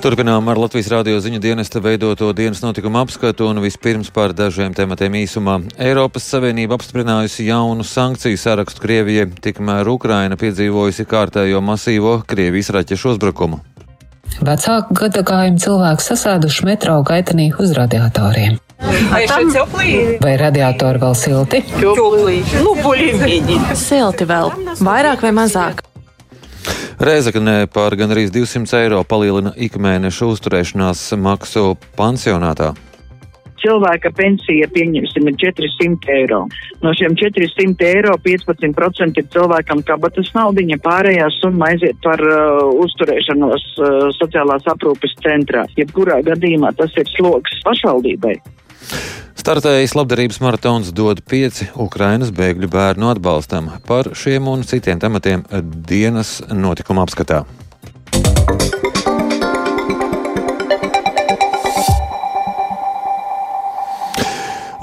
Turpinām ar Latvijas rādio ziņu dienesta veidoto dienas notikumu apskatu un vispirms par dažiem tematiem īsumā. Eiropas Savienība apstiprinājusi jaunu sankciju sarakstu Krievijai, tikmēr Ukraina piedzīvojusi kārtējo masīvo Krievijas raķešu uzbrukumu. Vecāku gadagājumu cilvēku sasēduši metro gaitenī uz radiatoriem. Vai radiatori vēl silti? Silti vēl, vairāk vai mazāk. Rēzaknē par gandrīz 200 eiro palielina ikmēneša uzturēšanās maksu pansionātā cilvēka pensija, pieņemsim, ir 400 eiro. No šiem 400 eiro 15% ir cilvēkam kabatas naudiņa, pārējā summa aiziet par uh, uzturēšanos uh, sociālās aprūpes centrā. Jebkurā gadījumā tas ir sloks pašvaldībai. Startējis labdarības maratons dod pieci Ukrainas bēgļu bērnu atbalstam. Par šiem un citiem tematiem dienas notikuma apskatā.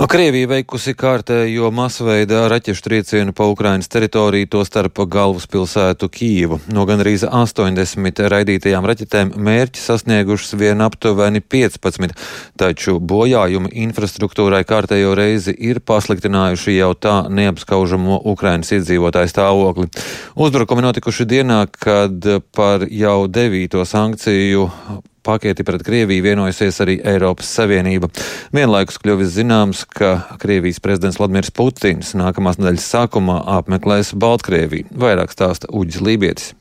Krievija veikusi kārtējo masveida raķešu triecienu pa Ukrainas teritoriju, to starp galvaspilsētu Kīvu. No gandrīz 80 raidītajām raķetēm mērķi sasniegušas vien aptuveni 15, taču bojājumi infrastruktūrai kārtējo reizi ir pasliktinājuši jau tā neapskaužamo Ukrainas iedzīvotāju stāvokli. Uzbrukumi notikuši dienā, kad par jau devīto sankciju paketi pret Krieviju vienojusies arī Eiropas Savienība. Vienlaikus kļuvis zināms, ka Krievijas prezidents Vladimirs Putins nākamās nedēļas sākumā apmeklēs Baltkrieviju. Vairāk stāsta Uģis Lībietis.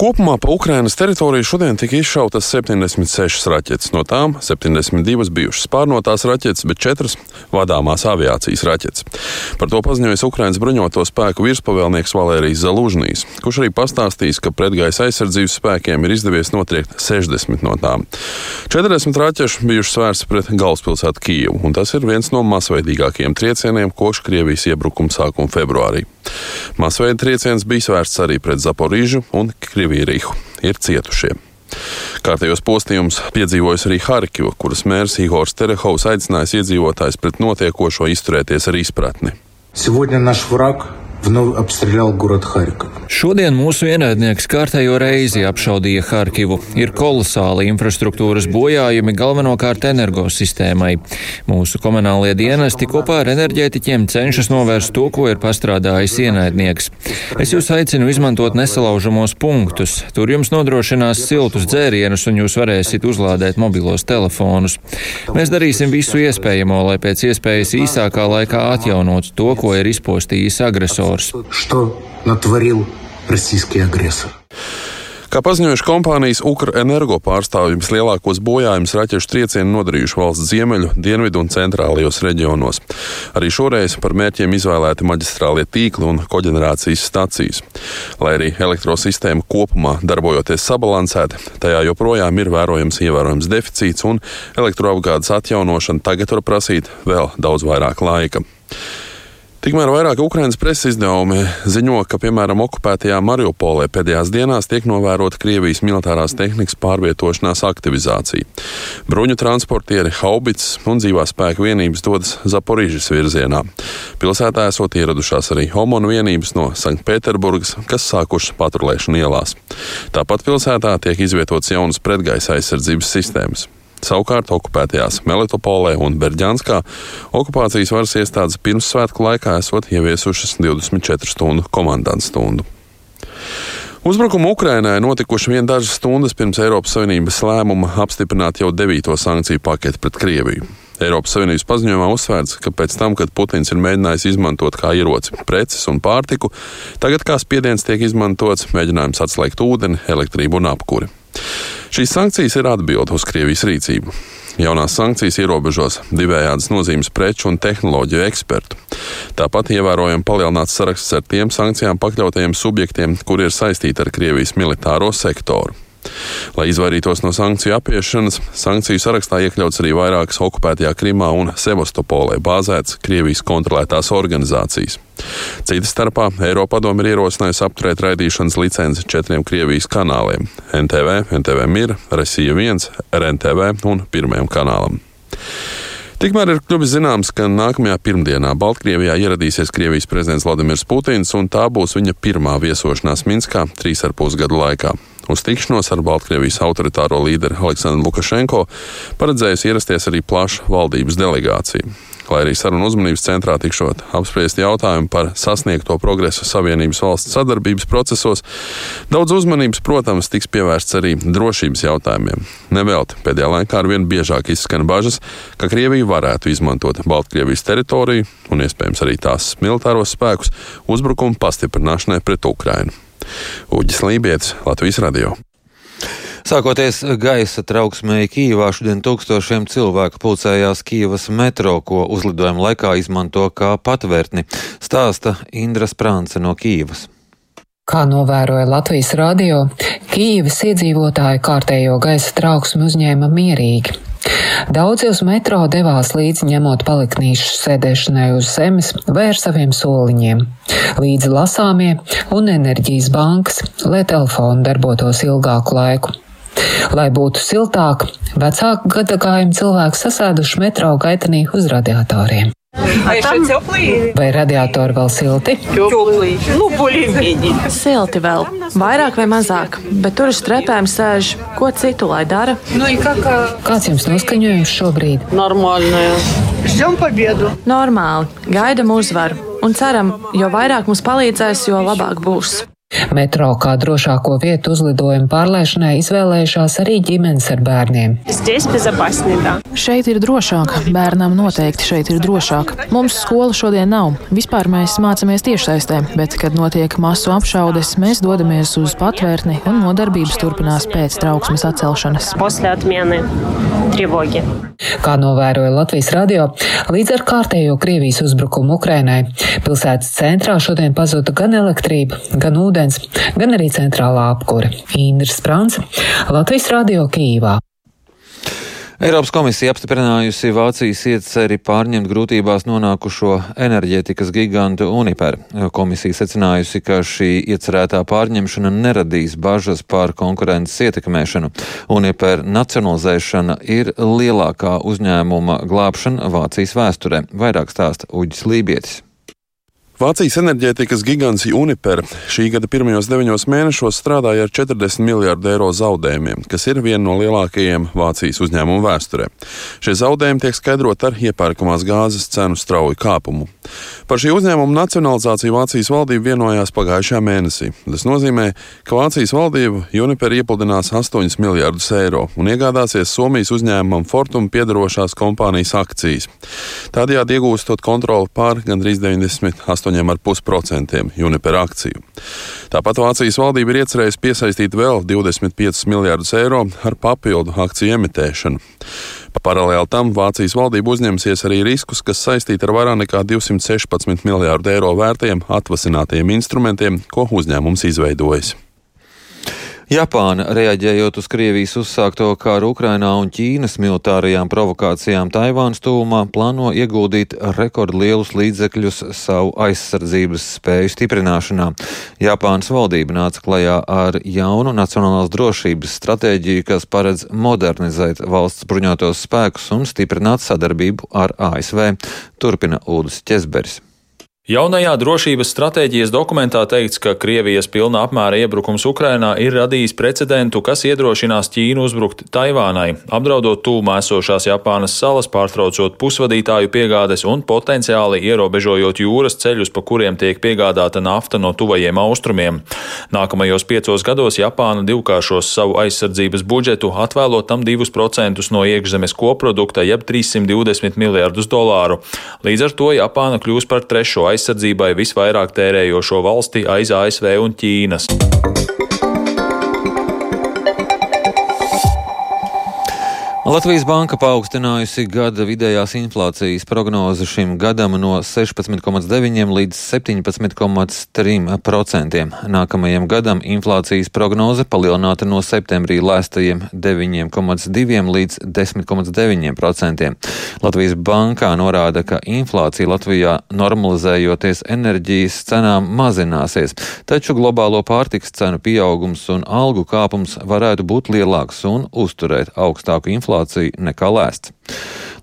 Kopumā pa Ukrainas teritoriju šodien tika izšautas 76 raķetes. No tām 72 bijušas pārnotās raķetes, bet 4 vadāmās aviācijas raķetes. Par to paziņoja Ukrainas bruņoto spēku virspavēlnieks Valērijas Zalūžnīs, kurš arī pastāstījis, ka pretgaisa aizsardzības spēkiem ir izdevies notriekt 60 no tām. 40 raķešu bijušas vērstas pret galvaspilsētu Kijevu, un tas ir viens no masveidīgākajiem triecieniem kopš Krievijas iebrukuma sākuma februārī. Masveida trieciens bija vērsts arī pret Zaporīžu un Krieviju ir cietušie. Kārtējos postījumus piedzīvojas arī Harkiva, kuras mērs Igors Terehovs aicinājis iedzīvotājus pret notiekošo izturēties ar izpratni. Сегодня наш враг вновь обстрелял город Харьков. Šodien mūsu ienaidnieks kārtējo reizi apšaudīja Harkivu. Ir kolosāli infrastruktūras bojājumi galvenokārt energosistēmai. Mūsu komunālie dienesti kopā ar enerģētiķiem cenšas novērst to, ko ir pastrādājis ienaidnieks. Es jūs aicinu izmantot nesalaužamos punktus. Tur jums nodrošinās siltus dzērienus un jūs varēsiet uzlādēt mobilos telefonus. Mēs darīsim visu iespējamo, lai pēc iespējas īsākā laikā atjaunotu to, ko ir izpostījis agresors. Что натворил российский агрессор? Kā paziņojuši kompānijas Ukrenergo pārstāvji, vislielākos bojājumus raķešu triecieni nodarījuši valsts ziemeļu, dienvidu un centrālajos reģionos. Arī šoreiz par mērķiem izvēlēti maģistrālie tīkli un koģenerācijas stacijas. Lai arī elektrosistēma kopumā darbojoties sabalansēti, tajā joprojām ir vērojams ievērojams deficīts un elektroapgādes atjaunošana tagad var prasīt vēl daudz vairāk laika. Tikmēr vairāk Ukraiņas preses izdevumi ziņo, ka, piemēram, okupētajā Mariupolē pēdējās dienās tiek novērota Krievijas militārās tehnikas pārvietošanās aktivizācija. Bruņu transportieri, haubits un dzīvās spēku vienības dodas Zaporīžas virzienā. Pilsētā esot ieradušās arī homonu vienības no Sanktpēterburgas, kas sākušas patrulēšanu ielās. Tāpat pilsētā tiek izvietotas jaunas pretgaisa aizsardzības sistēmas. Savukārt okupētajās Melitopolē un Berģānskā okupācijas varas iestādes pirmssvētku laikā esot ieviesušas 24 stundu komandantu stundu. Uzbrukumi Ukrainai notikuši vien dažas stundas pirms Eiropas Savienības lēmuma apstiprināt jau devīto sankciju paketi pret Krieviju. Eiropas Savienības paziņojumā uzsvērts, ka pēc tam, kad Putins ir mēģinājis izmantot kā ieroci preces un pārtiku, tagad kā spiediens tiek izmantots mēģinājums atslēgt ūdeni, elektrību un apkuri. Šīs sankcijas ir atbilde uz Krievijas rīcību. Jaunās sankcijas ierobežos divējādas nozīmes preču un tehnoloģiju ekspertu. Tāpat ievērojami palielināts saraksts ar tiem sankcijām pakļautajiem subjektiem, kuri ir saistīti ar Krievijas militāro sektoru. Lai izvairītos no sankciju apiešanas, sankciju sarakstā iekļauts arī vairākas okupētajā Krimā un Sevastopolē bāzētas Krievijas kontrolētās organizācijas. Cita starpā Eiropadoma ir ierosinājusi apturēt raidīšanas licenci četriem Krievijas kanāliem - NTV, NTV Mir, Resija 1, RNTV un Pirmajam kanālam. Tikmēr ir kļuvis zināms, ka nākamajā pirmdienā Baltkrievijā ieradīsies Krievijas prezidents Vladimirs Putins, un tā būs viņa pirmā viesošanās Minskā trīs ar pus gadu laikā. Uz tikšanos ar Baltkrievijas autoritāro līderi Aleksandru Lukašenko paredzējusi ierasties arī plaša valdības delegācija lai arī sarunu uzmanības centrā tikšot apspriest jautājumu par sasniegto progresu Savienības valsts sadarbības procesos. Daudz uzmanības, protams, tiks pievērsts arī drošības jautājumiem. Nevelti pēdējā laikā arvien biežāk izskan bažas, ka Krievija varētu izmantot Baltkrievijas teritoriju un iespējams arī tās militāros spēkus uzbrukumu pastiprināšanai pret Ukrainu. Uģis Lībijams, Latvijas Radio. Sākoties gaisa trauksmei Kīvā, šodien tūkstošiem cilvēku pulcējās Kīvas metro, ko uzlidojuma laikā izmanto kā patvērtni, stāsta Indra Sprānce no Kīvas. Kā novēroja Latvijas radio, Kīvas iedzīvotāji kārtējo gaisa trauksmi uzņēma mierīgi. Daudzi uz metro devās līdzi ņemot paliknīšu sēdēšanai uz zemes vai ar saviem soliņiem, līdzi lasāmie un enerģijas bankas, lai telefoni darbotos ilgāku laiku. Lai būtu siltāk, vecāku gadagājumu cilvēku sasēduši metro gaitenī uz radiatoriem. Vai radiatori vēl silti? Silti vēl, vairāk vai mazāk, bet tur uz trepēm sēž, ko citu lai dara. Kāds jums noskaņojums šobrīd? Normāli, gaidam uzvaru un ceram, jo vairāk mums palīdzēs, jo labāk būs. Metro kā drošāko vietu uzlidojumu pārlaišanai izvēlējušās arī ģimenes ar bērniem. Šeit ir drošāk, bērnam noteikti šeit ir drošāk. Mums skola šodien nav. Vispār mēs mācāmies tiešsaistē, bet, kad notiek masu apšaudes, mēs dodamies uz patvērtni un nodarbības turpinās pēc trauksmes atcelšanas. Kā novēroja Latvijas radio, līdz ar kārtējo Krievijas uzbrukumu Ukrainai pilsētas centrā šodien pazuda gan elektrība, gan ūdens ūdens, gan arī centrālā apkure. Indra Sprāns, Latvijas radio Kīvā. Eiropas komisija apstiprinājusi Vācijas ieceri pārņemt grūtībās nonākušo enerģētikas gigantu Uniper. Komisija secinājusi, ka šī iecerētā pārņemšana neradīs bažas par konkurences ietekmēšanu. Uniper nacionalizēšana ir lielākā uzņēmuma glābšana Vācijas vēsturē. Vairāk stāsta Uģis Lībietis. Vācijas enerģētikas gigants Uniper šī gada pirmajos deviņos mēnešos strādāja ar 40 miljārdu eiro zaudējumiem, kas ir viena no lielākajiem Vācijas uzņēmumu vēsturē. Šie zaudējumi tiek skaidrot ar iepērkamās gāzes cenu strauju kāpumu. Par šī uzņēmuma nacionalizāciju Vācijas valdība vienojās pagājušajā mēnesī. Tas nozīmē, ka Vācijas valdība Uniper iepludinās 8 miljārdus eiro un iegādāsies Somijas uzņēmumam Fortum piedarošās kompānijas akcijas. Tādējādi iegūstot kontroli pār gandrīz 98 8,5% Uniper akciju. Tāpat Vācijas valdība ir iecerējusi piesaistīt vēl 25 miljārdus eiro ar papildu akciju emitēšanu. Paralēli tam Vācijas valdība uzņemsies arī riskus, kas saistīti ar vairāk nekā 216 miljārdu eiro vērtiem atvasinātiem instrumentiem, ko uzņēmums izveidojis. Japāna, reaģējot uz Krievijas uzsākto kāru Ukrainā un Ķīnas militārajām provokācijām Taivānas tūmā, plāno ieguldīt rekordlielus līdzekļus savu aizsardzības spēju stiprināšanā. Japānas valdība nāca klajā ar jaunu nacionālās drošības stratēģiju, kas paredz modernizēt valsts bruņotos spēkus un stiprināt sadarbību ar ASV, turpina Ulris Česberis. Jaunajā drošības stratēģijas dokumentā teikts, ka Krievijas pilna apmēra iebrukums Ukrainā ir radījis precedentu, kas iedrošinās Ķīnu uzbrukt Taivānai, apdraudot tūmā esošās Japānas salas, pārtraucot pusvadītāju piegādes un potenciāli ierobežojot jūras ceļus, pa kuriem tiek piegādāta nafta no tuvajiem austrumiem. Nākamajos piecos gados Japāna divkāršos savu aizsardzības budžetu, atvēlot tam 2% no iekšzemes koprodukta, jeb 320 miljardus dolāru. Līdz ar to Japāna kļūs par trešo aizsardzību aizsardzībai visvairāk tērējošo valsti aiz ASV un Ķīnas. Latvijas Banka paaugstinājusi gada vidējās inflācijas prognozi šim gadam no 16,9 līdz 17,3%. Nākamajam gadam inflācijas prognoze palielināta no septembrī lēstajiem 9,2 līdz 10,9%. Latvijas Bankā norāda, ka inflācija Latvijā normalizējoties enerģijas cenām mazināsies, taču globālo pārtiks cenu pieaugums un algu kāpums varētu būt lielāks un uzturēt augstāku inflāciju inflāciju nekā lēsts.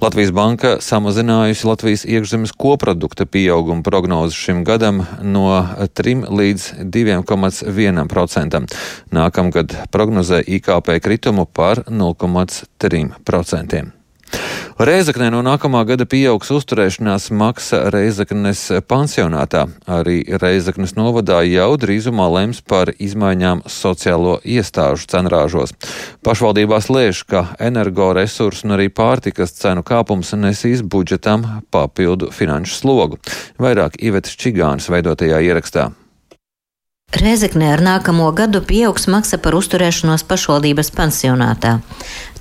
Latvijas banka samazinājusi Latvijas iekšzemes koprodukta pieauguma prognozi šim gadam no 3 līdz 2,1%. Nākamgad prognozē IKP kritumu par 0,3%. Reizeknē no nākamā gada pieaugs uzturēšanās maksa Reizeknes pansionātā. Arī Reizeknes novadā jau drīzumā lems par izmaiņām sociālo iestāžu cenrāžos. Pašvaldībās lēš, ka energoresursu un arī pārtikas cenu kāpums nesīs budžetam papildu finanšu slogu. Vairāk Ivetas Čigānas veidotajā ierakstā. Reizeknē ar nākamo gadu pieaugs maksa par uzturēšanos pašvaldības pansionātā.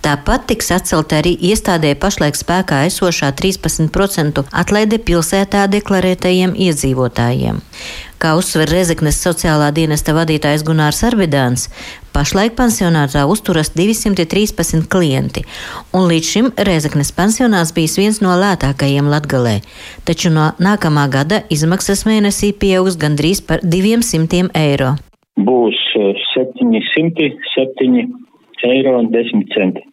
Tāpat tiks atcelta arī iestādē pašlaik spēkā esošā 13% atlaide pilsētā deklarētajiem iedzīvotājiem. Kā uzsver Rezeknes sociālā dienesta vadītājs Gunārs Arvidāns, pašlaik pansionātā uzturas 213 klienti, un līdz šim Rezeknes pansionāts bijis viens no lētākajiem Latgalē, taču no nākamā gada izmaksas mēnesī pieaugs gandrīz par 200 eiro. Būs 707 eh, eiro un 10 centi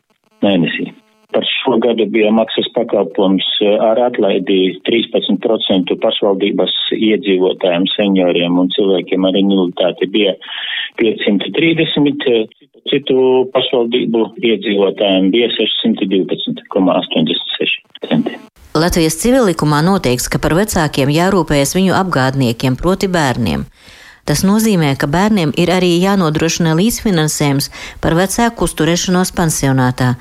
mēnesī. Par šo gadu bija maksas pakalpojums eh, ar atlaidi 13% pašvaldības iedzīvotājiem, senioriem un cilvēkiem ar invaliditāti bija 530, eh, citu pašvaldību iedzīvotājiem bija 612,86 centi. Latvijas civilikumā noteikts, ka par vecākiem jārūpējas viņu apgādniekiem, proti bērniem. Tas nozīmē, ka bērniem ir arī jānodrošina līdzfinansējums par vecāku uzturēšanos pansionātā.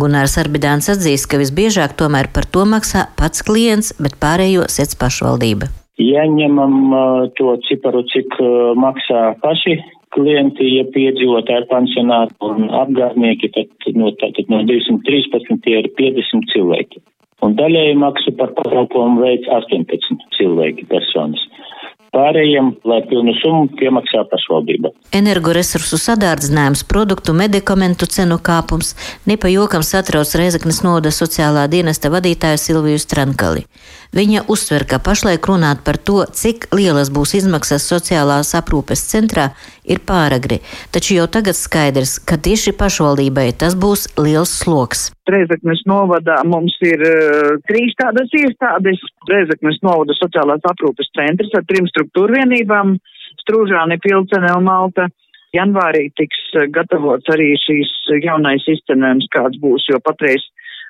Gunārs Arbidāns atzīst, ka visbiežāk tomēr par to maksā pats klients, bet pārējo sec pašvaldība. Ja ņemam uh, to ciparu, cik uh, maksā paši klienti, ja piedzīvotāji pansionāti un apgādnieki, tad no, tātad no 213 tie ir 50 cilvēki. Un daļēji maksu par pakalpojumu veids 18 cilvēki personas. Pārējiem, lai pilnu summu piemaksā pašvaldība. Energoresursu sadārdzinājums, produktu, medikamentu cenu kāpums nepajokam satrauc Reizeknas noda sociālā dienesta vadītāju Silviju Strankali. Viņa uzsver, ka pašlaik runāt par to, cik lielas būs izmaksas sociālās aprūpes centrā, ir pāragri, taču jau tagad skaidrs, ka tieši pašvaldībai tas būs liels sloks. Reizeknas novadā mums ir uh, trīs tādas iestādes. Reizeknas novada sociālās aprūpes centrs ar trim struktūru vienībām - Strūžāni, Pilcene un Malta. Janvārī tiks uh, gatavots arī šīs jaunais izcenojums, kāds būs, jo patreiz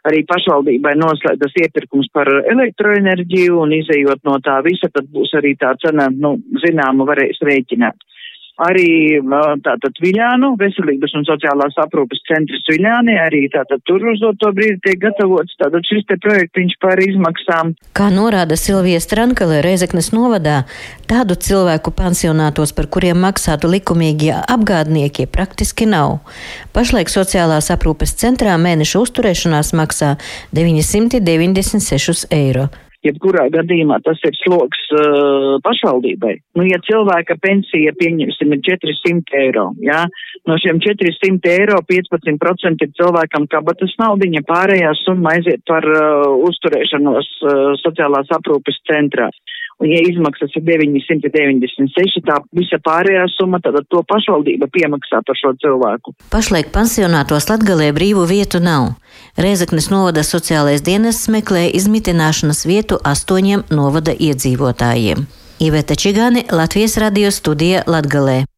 arī pašvaldībai noslēgtas iepirkums par elektroenerģiju un izējot no tā visa, tad būs arī tā cena, nu, zināma varēs rēķināt arī tātad Viļānu, veselības un sociālās aprūpas centrs Viļāni, arī tātad tur uz to brīdi tiek gatavots tātad šis te projektiņš par izmaksām. Kā norāda Silvija Strankale Reizeknes novadā, tādu cilvēku pansionātos, par kuriem maksātu likumīgie apgādnieki, praktiski nav. Pašlaik sociālās aprūpes centrā mēneša uzturēšanās maksā 996 eiro jebkurā gadījumā tas ir sloks uh, pašvaldībai. Nu, ja cilvēka pensija, pieņemsim, ir 400 eiro, jā, no šiem 400 eiro 15% ir cilvēkam kabatas naudiņa, pārējā summa aiziet par uh, uzturēšanos uh, sociālās aprūpes centrā. Un, ja izmaksas ir 996, tā visa pārējā summa, tad to pašvaldība piemaksā par šo cilvēku. Pašlaik pansionātos Latgalē brīvu vietu nav. Reizeknes novada sociālais dienests meklē izmitināšanas vietu astoņiem novada iedzīvotājiem. Iveta Čigāne, Latvijas radio studija Latgalē.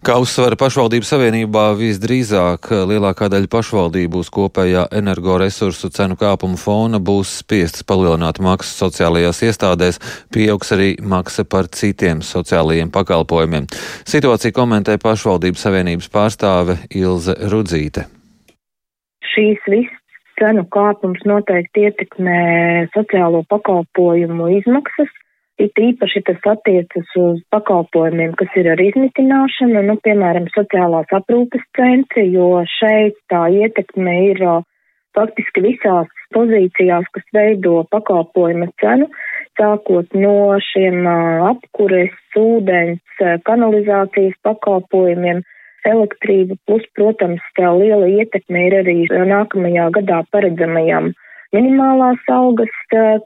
Kā uzsver pašvaldību savienībā, visdrīzāk lielākā daļa pašvaldību uz kopējā energoresursu cenu kāpuma fona būs spiestas palielināt maksu sociālajās iestādēs, pieaugs arī maksa par citiem sociālajiem pakalpojumiem. Situāciju komentē pašvaldību savienības pārstāve Ilze Rudzīte. Šīs visas cenu kāpums noteikti ietekmē sociālo pakalpojumu izmaksas It īpaši tas attiecas uz pakalpojumiem, kas ir ar izmitināšanu, nu, piemēram, sociālās aprūpes centri, jo šeit tā ietekme ir faktiski visās pozīcijās, kas veido pakalpojuma cenu, sākot no šiem apkures, ūdens, kanalizācijas pakalpojumiem, elektrība, plus, protams, liela ietekme ir arī nākamajā gadā paredzamajam minimālās algas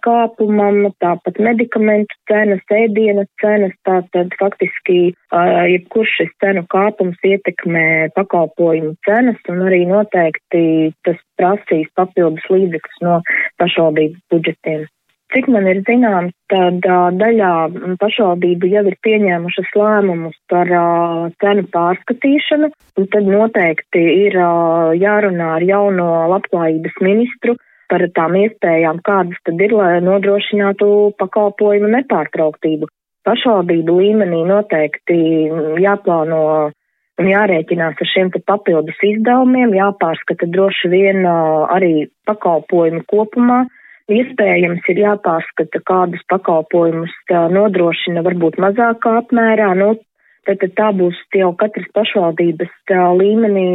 kāpumam, tāpat medikamentu cenas, ēdienas cenas, tātad faktiski jebkurš šis cenu kāpums ietekmē pakalpojumu cenas un arī noteikti tas prasīs papildus līdzekļus no pašvaldību budžetiem. Cik man ir zināms, tad uh, daļā pašvaldību jau ir pieņēmušas lēmumus par uh, cenu pārskatīšanu, un tad noteikti ir uh, jārunā ar jauno labklājības ministru par tām iespējām, kādas tad ir, lai nodrošinātu pakalpojumu nepārtrauktību. Pašvaldību līmenī noteikti jāplāno un jārēķinās ar šiem papildus izdevumiem, jāpārskata droši vien arī pakalpojumu kopumā Iespējams, ir jāpārskata, kādus pakalpojumus nodrošina varbūt mazākā apmērā. Nu, tad, tad tā būs jau katras pašvaldības līmenī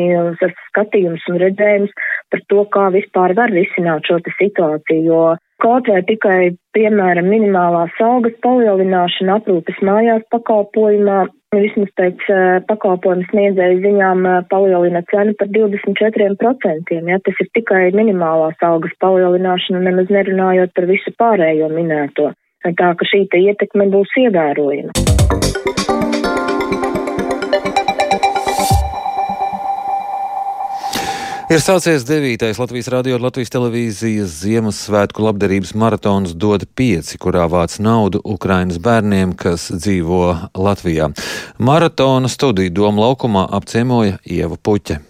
skatījums un redzējums par to, kā vispār var risināt šo situāciju. Jo kaut vai tikai, piemēram, minimālās algas palielināšana aprūpes mājās pakalpojumā vismaz pēc uh, pakalpojumu sniedzēju ziņām uh, palielina cenu par 24%. Ja? Tas ir tikai minimālās algas palielināšana, nemaz nerunājot par visu pārējo minēto. Tā ka šī ietekme būs ievērojama. Ir sācies 9. Latvijas radio un Latvijas televīzijas Ziemassvētku labdarības maratons dod pieci, kurā vāc naudu Ukrainas bērniem, kas dzīvo Latvijā. Maratona studiju Doma laukumā apciemoja Ieva Puķa.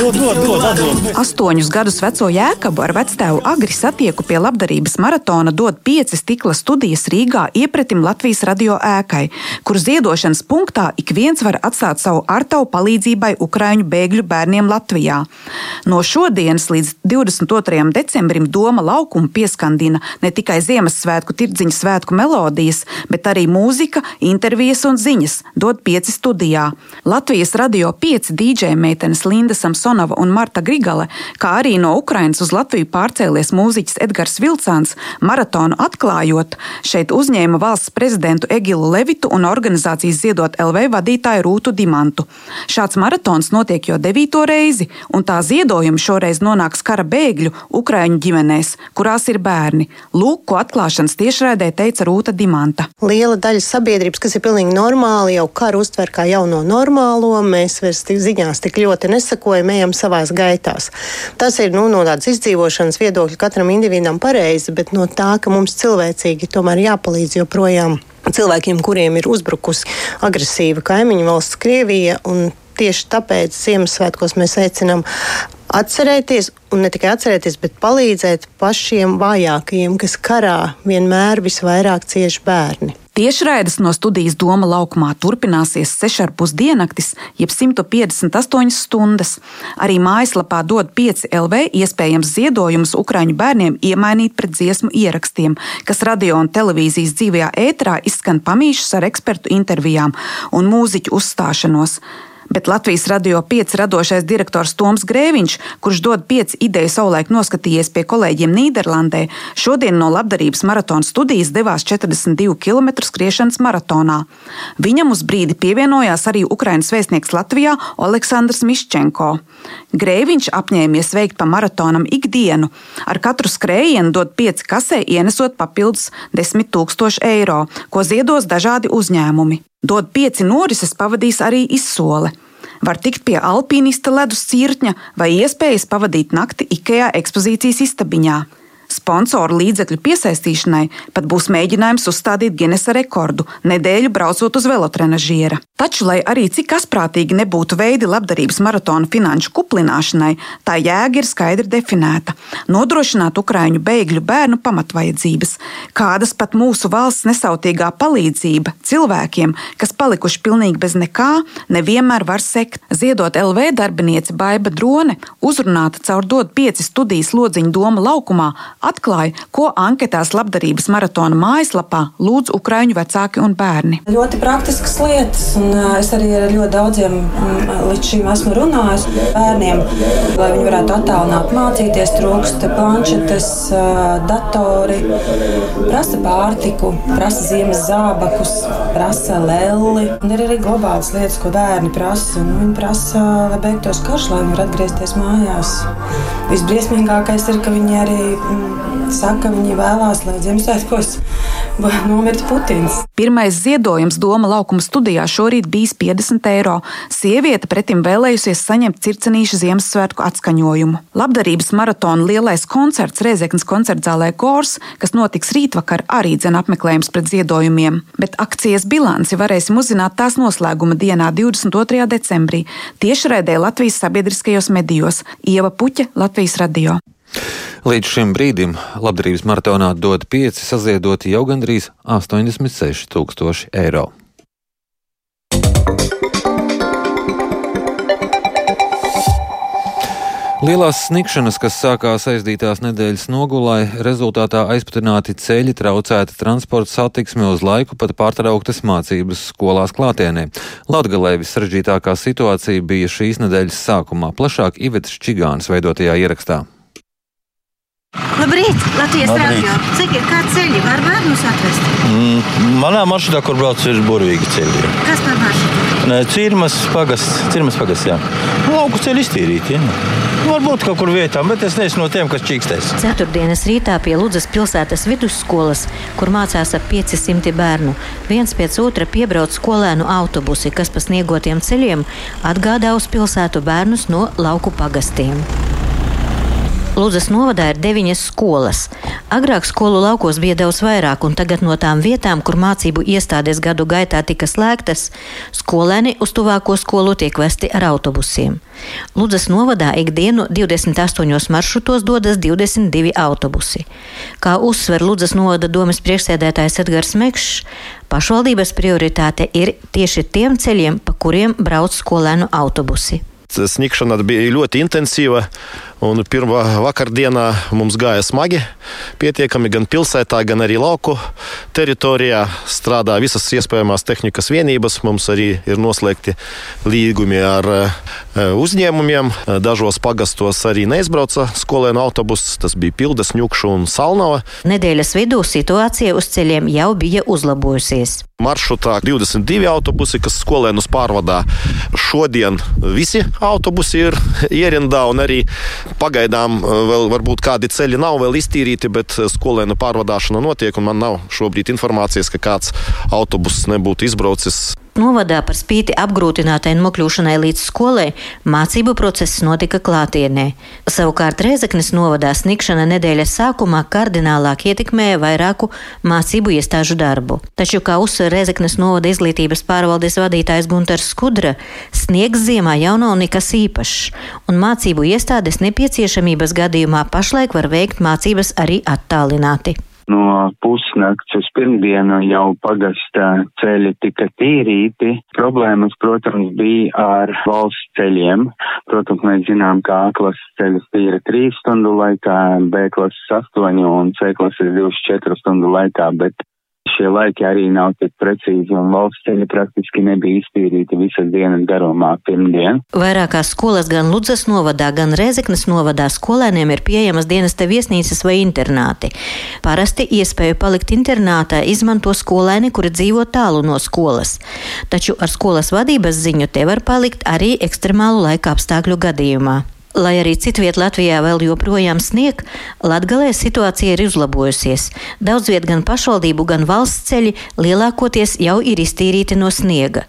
Dod, dod, dod. Astoņus gadus veco jēkabu ar vectēvu agri satieku pie labdarības maratona dod pieci stikla studijas Rīgā iepretim Latvijas radio ēkai, kur ziedošanas punktā ik viens var atstāt savu artavu palīdzībai Ukraiņu bēgļu bērniem Latvijā. No šodienas līdz 22. decembrim Doma laukuma pieskandina ne tikai Ziemassvētku tirdziņu svētku melodijas, bet arī mūzika, intervijas un ziņas dod pieci studijā. Latvijas radio 5 pieci dīdžeja meitenes Linda Samsonova un Marta Grigale, kā arī no Ukrainas uz Latviju pārcēlies mūziķis Edgars Vilcāns, maratonu atklājot, šeit uzņēma valsts prezidentu Egilu Levitu un organizācijas Ziedot LV vadītāju Rūtu Dimantu. Šāds maratons notiek jau devīto reizi, un tā ziedojumi šoreiz nonāks kara bēgļu Ukraiņu ģimenēs, kurās ir bērni. Lūk, ko atklāšanas tiešraidē teica Rūta Dimanta. Liela daļa sabiedrības, kas ir pilnīgi normāli, jau karu uztver kā jauno normālo, mēs vairs ziņās tik ļoti nesakojam, ejam savās gaitās. Tas ir nu, no tādas izdzīvošanas viedokļa katram individam pareizi, bet no tā, ka mums cilvēcīgi tomēr jāpalīdz joprojām cilvēkiem, kuriem ir uzbrukusi agresīva kaimiņu valsts Krievija. Tieši tāpēc Ziemassvētkos mēs aicinām atcerēties, un ne tikai atcerēties, bet palīdzēt pašiem vājākajiem, kas karā vienmēr visvairāk cieši bērni. Tiešraides no studijas Doma laukumā turpināsies 6,5 diennaktis, jeb 158 stundas. Arī mājaslapā dod 5 LV iespējams ziedojumus Ukraiņu bērniem iemainīt pret dziesmu ierakstiem, kas radio un televīzijas dzīvajā ēterā izskan pamīšus ar ekspertu intervijām un mūziķu uzstāšanos bet Latvijas radio 5 radošais direktors Toms Grēviņš, kurš dod 5 ideju savulaik noskatījies pie kolēģiem Nīderlandē, šodien no labdarības maratona studijas devās 42 km skriešanas maratonā. Viņam uz brīdi pievienojās arī Ukrainas vēstnieks Latvijā Aleksandrs Miščenko. Grēviņš apņēmies veikt pa maratonam ikdienu. Ar katru skrējienu dod 5 kasē, ienesot papildus 10 000 eiro, ko ziedos dažādi uzņēmumi. Dod pieci norises pavadīs arī izsole. Var tikt pie alpīnista ledus cirtņa vai iespējas pavadīt nakti IKEA ekspozīcijas istabiņā. Sponsoru līdzekļu piesaistīšanai pat būs mēģinājums uzstādīt Guinnessa rekordu nedēļu braucot uz velotrenažiera. Taču, lai arī cik asprātīgi nebūtu veidi labdarības maratona finanšu kuplināšanai, tā jēga ir skaidri definēta - nodrošināt Ukraiņu bēgļu bērnu pamatvajadzības, kādas pat mūsu valsts nesautīgā palīdzība cilvēkiem, kas palikuši pilnīgi bez nekā, nevienmēr var sekt. Ziedot LV darbiniece Baiba Drone, uzrunāta caur dod pieci studijas lodziņu doma laukumā, atklāja, ko anketās labdarības maratona mājaslapā lūdz Ukraiņu vecāki un bērni. Ļoti praktiskas lietas, un es arī ar ļoti daudziem līdz šim esmu runājis. Bērniem, lai viņi varētu attālināt mācīties, trūkst planšetes, datori, prasa pārtiku, prasa ziemas zābakus, prasa lelli. Un ir arī globālas lietas, ko bērni prasa. Nu, viņi prasa, lai beigtos karš, lai viņi var atgriezties mājās. Visbriesmīgākais ir, ka viņi arī mm, saka, ka viņi vēlās, lai Ziemassvētkos nomirtu Putins. Pirmais ziedojums Doma laukuma studijā šorīt bijis 50 eiro. Sieviete pretim vēlējusies saņemt circenīšu Ziemassvētku atskaņojumu. Labdarības maratona lielais koncerts Reizeknas koncertzālē Kors, kas notiks rītvakar, arī dzen apmeklējums pret ziedojumiem. Bet akcijas bilanci varēsim uzzināt tās noslēguma dienā, 22. decembrī, tiešraidē Latvijas sabiedriskajos medijos Ieva Puķa, Latvijas radio. Līdz šim brīdim labdarības maratonā dod 5 saziedoti jau gandrīz 86 tūkstoši eiro. Lielās snikšanas, kas sākās aizdītās nedēļas nogulai, rezultātā aizputināti ceļi, traucēta transporta satiksme, uz laiku pat pārtrauktas mācības skolās klātienē. Latgalē vissaržģītākā situācija bija šīs nedēļas sākumā, plašāk Ivetas Čigānas veidotajā ierakstā. Labrīt, Latvijas radio. Cik ir kādi ceļi? Var bērnus atvest? Mm, manā maršrutā, kur braucu, ir burvīgi ceļi. Kas par maršrutu? Cirmas pagasts, Cirmas pagasts, jā. Lauku ceļi iztīrīti, jā. Varbūt kaut kur vietā, bet es neesmu no tiem, kas čīkstēs. Ceturtdienas rītā pie Ludzas pilsētas vidusskolas, kur mācās ap 500 bērnu, viens pēc otra piebrauc skolēnu autobusi, kas pa sniegotiem ceļiem atgādā uz pilsētu bērnus no lauku pagastiem. Lūdzas novadā ir deviņas skolas. Agrāk skolu laukos bija daudz vairāk, un tagad no tām vietām, kur mācību iestādes gadu gaitā tika slēgtas, skolēni uz tuvāko skolu tiek vesti ar autobusiem. Lūdzas novadā ikdienu 28 maršrutos dodas 22 autobusi. Kā uzsver Lūdzas novada domas priekšsēdētājs Edgars Mekšs, pašvaldības prioritāte ir tieši tiem ceļiem, pa kuriem brauc skolēnu autobusi. Sniegšana bija ļoti intensīva. Un pirmā vakardienā mums gāja smagi. Pietiekami gan pilsētā, gan arī lauku teritorijā strādā visas iespējamās tehnikas vienības. Mums arī ir noslēgti līgumi ar uzņēmumiem. Dažos pagastos arī neizbrauca skolēnu autobuss. Tas bija Pildes, Ņukšu un Salnava. Nedēļas vidū situācija uz ceļiem jau bija uzlabojusies. Maršrutā 22 autobusi, kas skolēnus pārvadā. Šodien visi autobusi ir ierindā un arī Pagaidām eh, vēl varbūt kādi ceļi nav vēl iztīrīti, bet eh, skolēnu pārvadāšana notiek, un man nav šobrīd informācijas, ka kāds autobuss nebūtu izbraucis. Novadā par spīti apgrūtinātai nokļūšanai līdz skolai mācību process notika klātienē. Savukārt Rēzaknes novadā snikšana nedēļas sākumā kardinālāk ietekmēja vairāku mācību iestāžu darbu. Taču, kā uzsver Rēzaknes novada izglītības pārvaldes vadītājs Gunters Skudra, sniegs ziemā jau nav nekas īpašs, un mācību iestādes nepieciešamības gadījumā pašlaik var veikt mācības arī attālināti. No pusnakts uz pirmdienu jau pagasta ceļi tika tīrīti. Problēmas, protams, bija ar valsts ceļiem. Protams, mēs zinām, ka A klases ceļus tīra 3 stundu laikā, B klases 8 un C klases 24 stundu laikā, bet šie laiki arī nav tik precīzi, un valsts ceļi praktiski nebija iztīrīti visas dienas garumā pirmdien. Vairākās skolas gan Ludzas novadā, gan Rezeknas novadā skolēniem ir pieejamas dienesta viesnīcas vai internāti. Parasti iespēju palikt internātā izmanto skolēni, kuri dzīvo tālu no skolas. Taču ar skolas vadības ziņu te var palikt arī ekstremālu laika apstākļu gadījumā. Lai arī citviet Latvijā vēl joprojām snieg, Latgalē situācija ir uzlabojusies. Daudz viet gan pašvaldību, gan valsts ceļi lielākoties jau ir iztīrīti no sniega.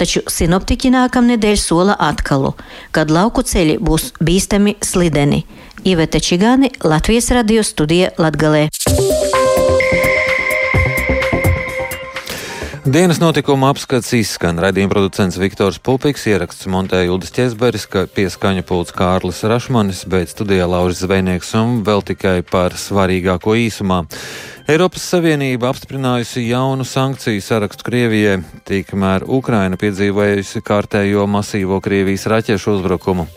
Taču sinoptiķi nākamnedēļ sola atkalu, kad lauku ceļi būs bīstami slideni. Iveta Čigāni, Latvijas radio studija Latgalē. Dienas notikuma apskats izskan. Radījuma producents Viktors Pupiks ieraksts montēja Uldis Česberis, pieskaņa pults Kārlis Rašmanis, bet studijā Lauris Zvejnieks un vēl tikai par svarīgāko īsumā. Eiropas Savienība apstiprinājusi jaunu sankciju sarakstu Krievijai, tikmēr Ukraina piedzīvojusi kārtējo masīvo Krievijas raķešu uzbrukumu.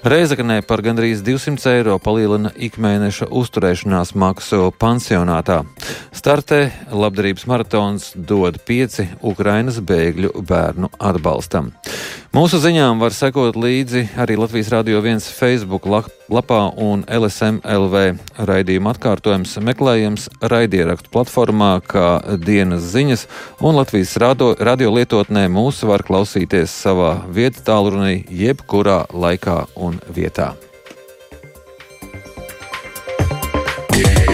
Reizeknē par gandrīz 200 eiro palielina ikmēneša uzturēšanās maksu pansionātā. Startē labdarības maratons dod pieci Ukrainas bēgļu bērnu atbalstam. Mūsu ziņām var sekot līdzi arī Latvijas Rādio 1 Facebook lapā un LSMLV raidījuma atkārtojums meklējams raidierakstu platformā, kā dienas ziņas, un Latvijas radio, radio lietotnē mūs var klausīties savā vietas tālrunī jebkurā laikā un vietā. Yeah.